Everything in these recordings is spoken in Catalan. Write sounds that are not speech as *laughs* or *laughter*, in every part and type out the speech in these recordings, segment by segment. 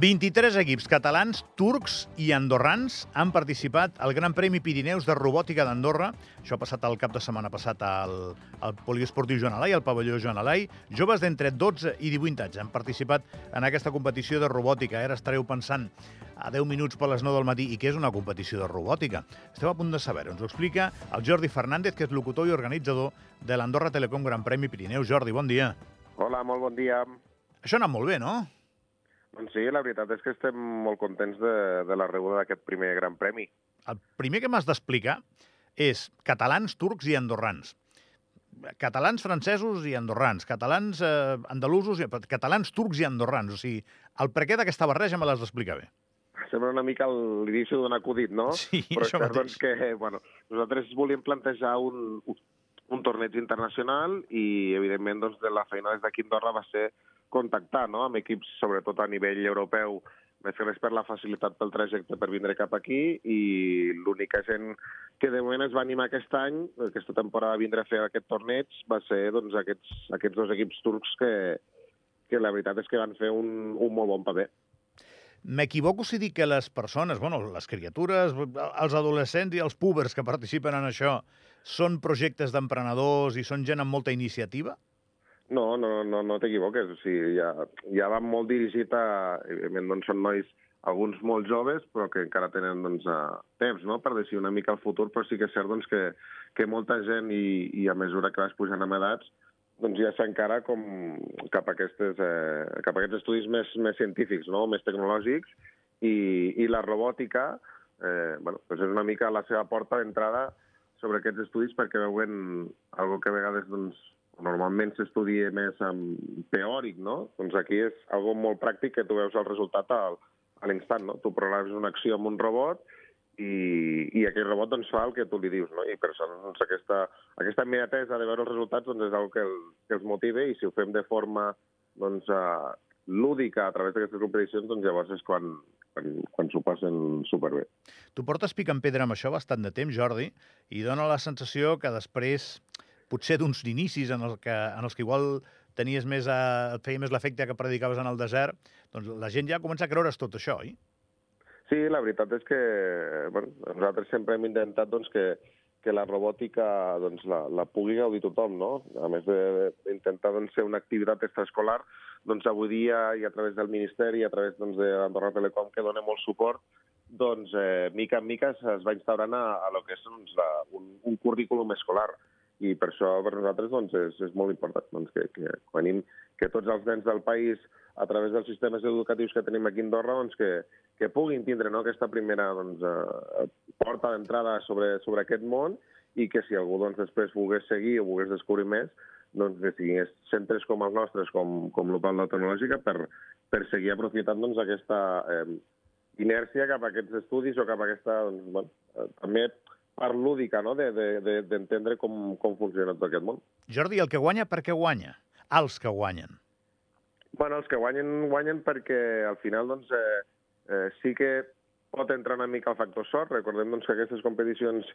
23 equips catalans, turcs i andorrans han participat al Gran Premi Pirineus de Robòtica d'Andorra. Això ha passat el cap de setmana passat al, al Poliesportiu Joan Alai, al pavelló Joan Alai. Joves d'entre 12 i 18 anys han participat en aquesta competició de robòtica. Ara estareu pensant a 10 minuts per les 9 del matí i què és una competició de robòtica. Esteu a punt de saber Ens ho explica el Jordi Fernández, que és locutor i organitzador de l'Andorra Telecom Gran Premi Pirineus. Jordi, bon dia. Hola, molt bon dia. Això ha anat molt bé, no? Doncs sí, la veritat és que estem molt contents de, de la rebuda d'aquest primer Gran Premi. El primer que m'has d'explicar és catalans, turcs i andorrans. Catalans, francesos i andorrans, catalans, eh, andalusos, i, catalans, turcs i andorrans. O sigui, el per què d'aquesta barreja me l'has d'explicar bé. Sembla una mica l'inici d'un acudit, no? Sí, Però això mateix. doncs, que, bueno, nosaltres volíem plantejar un, un torneig internacional i, evidentment, doncs, de la feina des d'aquí a Andorra va ser contactar no? amb equips, sobretot a nivell europeu, més que res per la facilitat pel trajecte per vindre cap aquí i l'única gent que de moment es va animar aquest any, aquesta temporada vindre a fer aquest torneig, va ser doncs, aquests, aquests dos equips turcs que, que la veritat és que van fer un, un molt bon paper. M'equivoco si dic que les persones, bueno, les criatures, els adolescents i els púbers que participen en això són projectes d'emprenedors i són gent amb molta iniciativa? No, no, no, no t'equivoques. O sigui, ja, ja va molt dirigit a... Evidentment, doncs són nois, alguns molt joves, però que encara tenen doncs, a, temps no? per decidir una mica el futur, però sí que és cert doncs, que, que molta gent, i, i a mesura que vas pujant amb edats, doncs ja s'encara com cap a, aquestes, eh, cap a aquests estudis més, més científics, no? més tecnològics, i, i la robòtica eh, bueno, doncs és una mica la seva porta d'entrada sobre aquests estudis perquè veuen algo que a vegades doncs, normalment s'estudia més en teòric, no? Doncs aquí és algo molt pràctic que tu veus el resultat al, a l'instant, no? Tu programes una acció amb un robot i, i aquell robot doncs, fa el que tu li dius, no? I per això doncs, aquesta, aquesta immediatesa de veure els resultats doncs, és una que, el, que els motiva i si ho fem de forma doncs, uh, lúdica a través d'aquestes competicions, doncs llavors és quan, quan, quan s'ho passen superbé. Tu portes picant pedra amb això bastant de temps, Jordi, i dona la sensació que després, potser d'uns inicis en, el que, en els que igual tenies més a, et feia més l'efecte que predicaves en el desert, doncs la gent ja comença a creure's tot això, oi? Sí, la veritat és que bueno, nosaltres sempre hem intentat doncs, que, que la robòtica doncs, la, la pugui gaudir tothom, no? A més d'intentar doncs, ser una activitat extraescolar, doncs avui dia i a través del Ministeri i a través doncs, de l'Andorra Telecom, que dona molt suport, doncs, eh, mica en mica es va instaurant a, a lo que és doncs, la, un, un currículum escolar i per això per nosaltres doncs, és, és molt important doncs, que, que, venim, que tots els nens del país, a través dels sistemes educatius que tenim aquí a Andorra, doncs, que, que puguin tindre no, aquesta primera doncs, eh, porta d'entrada sobre, sobre aquest món i que si algú doncs, després volgués seguir o volgués descobrir més, doncs, que siguin centres com els nostres, com, com l'Opal Tecnològica, per, per seguir aprofitant doncs, aquesta eh, inèrcia cap a aquests estudis o cap a aquesta... Doncs, bueno, eh, també part lúdica no? d'entendre de, de, de com, com funciona tot aquest món. Jordi, el que guanya, per què guanya? Els que guanyen. Bueno, els que guanyen, guanyen perquè al final doncs, eh, eh, sí que pot entrar una mica el factor sort. Recordem doncs, que aquestes competicions,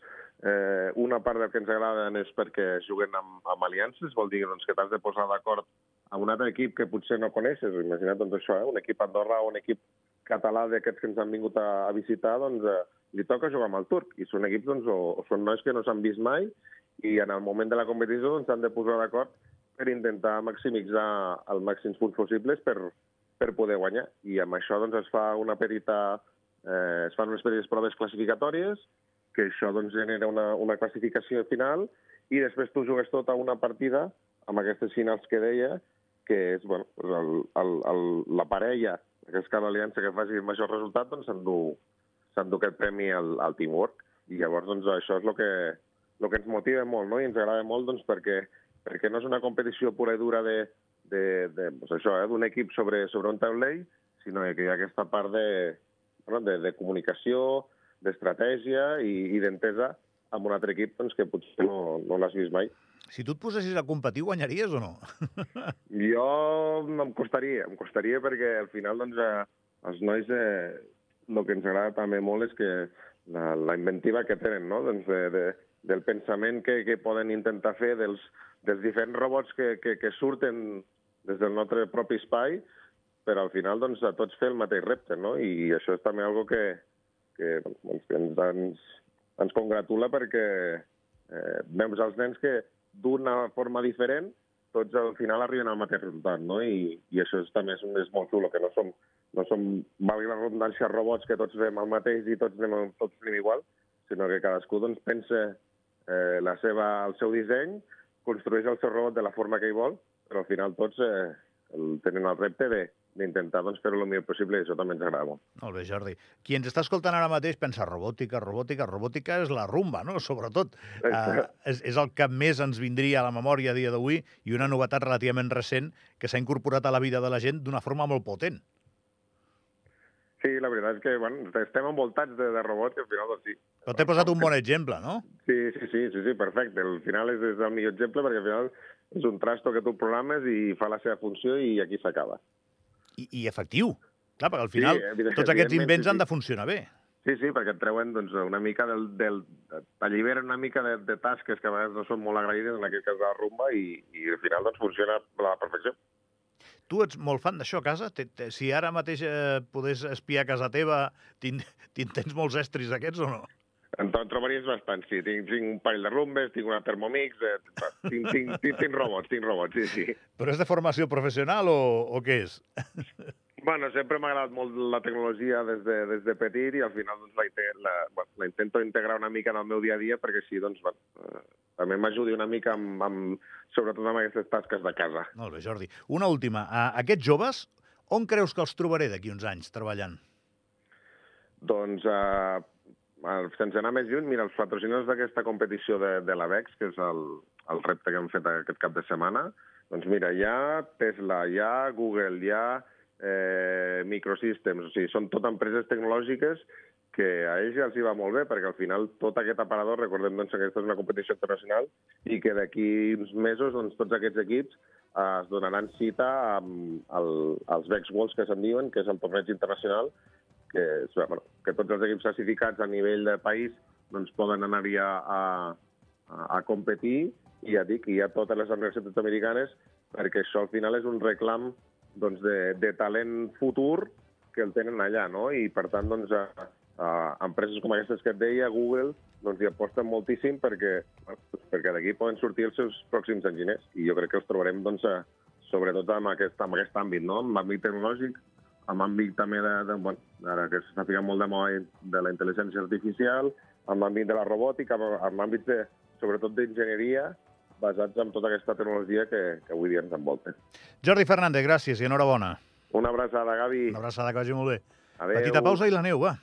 eh, una part del que ens agraden és perquè juguen amb, amb aliances, vol dir doncs, que t'has de posar d'acord amb un altre equip que potser no coneixes. Imagina't doncs, això, eh? un equip Andorra o un equip català d'aquests que ens han vingut a, a visitar, doncs, eh, li toca jugar amb el turc. I són equips doncs, o, o són nois que no s'han vist mai i en el moment de la competició doncs, s'han de posar d'acord per intentar maximitzar els màxims punts possibles per, per poder guanyar. I amb això doncs, es fa una petita... Eh, es fan unes petites proves classificatòries, que això doncs, genera una, una classificació final, i després tu jugues tota una partida amb aquestes finals que deia, que és bueno, el, el, el, la parella, cada aliança que faci el major resultat, doncs s'endú s'endú aquest premi al, al teamwork. I llavors doncs, això és el que, el que ens motiva molt no? i ens agrada molt doncs, perquè, perquè no és una competició pura i dura de, de, de, doncs això, eh, d'un equip sobre, sobre un taulell, sinó que hi ha aquesta part de, bueno, de, de comunicació, d'estratègia i, i d'entesa amb un altre equip doncs, que potser no, no l'has vist mai. Si tu et posessis a competir, guanyaries o no? jo em costaria, em costaria perquè al final doncs, eh, els nois eh, el que ens agrada també molt és que la, la inventiva que tenen, no? doncs de, de, del pensament que, que poden intentar fer, dels, dels diferents robots que, que, que surten des del nostre propi espai, però al final doncs, a tots fer el mateix repte, no? I això és també algo que, que, doncs, que ens, ens, ens congratula perquè eh, veus els nens que d'una forma diferent tots al final arriben al mateix resultat, no? I, i això és, també és, és molt xulo, que no som, no som, valgui la redundància, robots que tots fem el mateix i tots anem, tots anem igual, sinó que cadascú doncs, pensa eh, la seva, el seu disseny, construeix el seu robot de la forma que ell vol, però al final tots eh, el, tenen el repte de d'intentar doncs, fer-ho el millor possible i això també ens agrada molt. Molt bé, Jordi. Qui ens està escoltant ara mateix pensa robòtica, robòtica, robòtica és la rumba, no? Sobretot. Uh, és, és el que més ens vindria a la memòria a dia d'avui i una novetat relativament recent que s'ha incorporat a la vida de la gent d'una forma molt potent. Sí, la veritat és que bueno, estem envoltats de, de robots i al final doncs sí. Però t'he posat un bon exemple, no? Sí, sí, sí, sí, sí perfecte. Al final és, és el millor exemple perquè al final és un trasto que tu programes i fa la seva funció i aquí s'acaba. I, I efectiu. Clar, perquè al final sí, tots aquests invents sí, han de funcionar bé. Sí, sí, perquè et treuen doncs, una mica del... del T'alliberen una mica de, de tasques que a vegades no són molt agraïdes, en aquest cas de la rumba, i, i al final doncs, funciona a la perfecció. Tu ets molt fan d'això a casa? T -t si ara mateix eh, podés espiar a casa teva, *laughs* tens molts estris aquests o no? En trobaries bastant, sí. Tinc, tinc un parell de rumbes, tinc una Thermomix, eh, tinc, tinc, tinc, tinc robots, tinc robots, sí, sí. Però és de formació professional o, o què és? *laughs* Bueno, sempre m'ha agradat molt la tecnologia des de, des de petit i al final doncs, la, la, bueno, la intento integrar una mica en el meu dia a dia perquè així doncs, bueno, eh, també m'ajudi una mica amb, amb, sobretot amb aquestes tasques de casa. Molt bé, Jordi. Una última. Uh, aquests joves, on creus que els trobaré d'aquí uns anys treballant? Doncs, uh, sense anar més lluny, mira, els patrocinadors d'aquesta competició de, de l'AVEX, que és el, el repte que hem fet aquest cap de setmana, doncs mira, hi ha Tesla, hi ha Google, hi ha eh, Microsystems, o sigui, són tot empreses tecnològiques que a ells ja els hi va molt bé, perquè al final tot aquest aparador, recordem doncs, que aquesta és una competició internacional i que d'aquí uns mesos doncs, tots aquests equips eh, es donaran cita amb el, els Vex Worlds que se'n diuen, que és el torneig internacional, que, bueno, que tots els equips classificats a nivell de país doncs, poden anar-hi a, a, a competir i ja dic, hi ha totes les universitats americanes perquè això al final és un reclam doncs, de, de talent futur que el tenen allà, no? I, per tant, doncs, a, a empreses com aquestes que et deia, Google, doncs hi aposten moltíssim perquè, perquè d'aquí poden sortir els seus pròxims enginyers. I jo crec que els trobarem, doncs, a, sobretot en aquest, en aquest àmbit, no? En l'àmbit tecnològic, en l'àmbit també de, de bueno, ara que s'està ficant molt de moda de la intel·ligència artificial, en l'àmbit de la robòtica, en l'àmbit de, sobretot d'enginyeria, basats en tota aquesta tecnologia que, que avui dia ens envolta. Jordi Fernández, gràcies i enhorabona. Una abraçada, Gavi. Una abraçada, que vagi molt bé. Adéu. Petita pausa i la neu, va.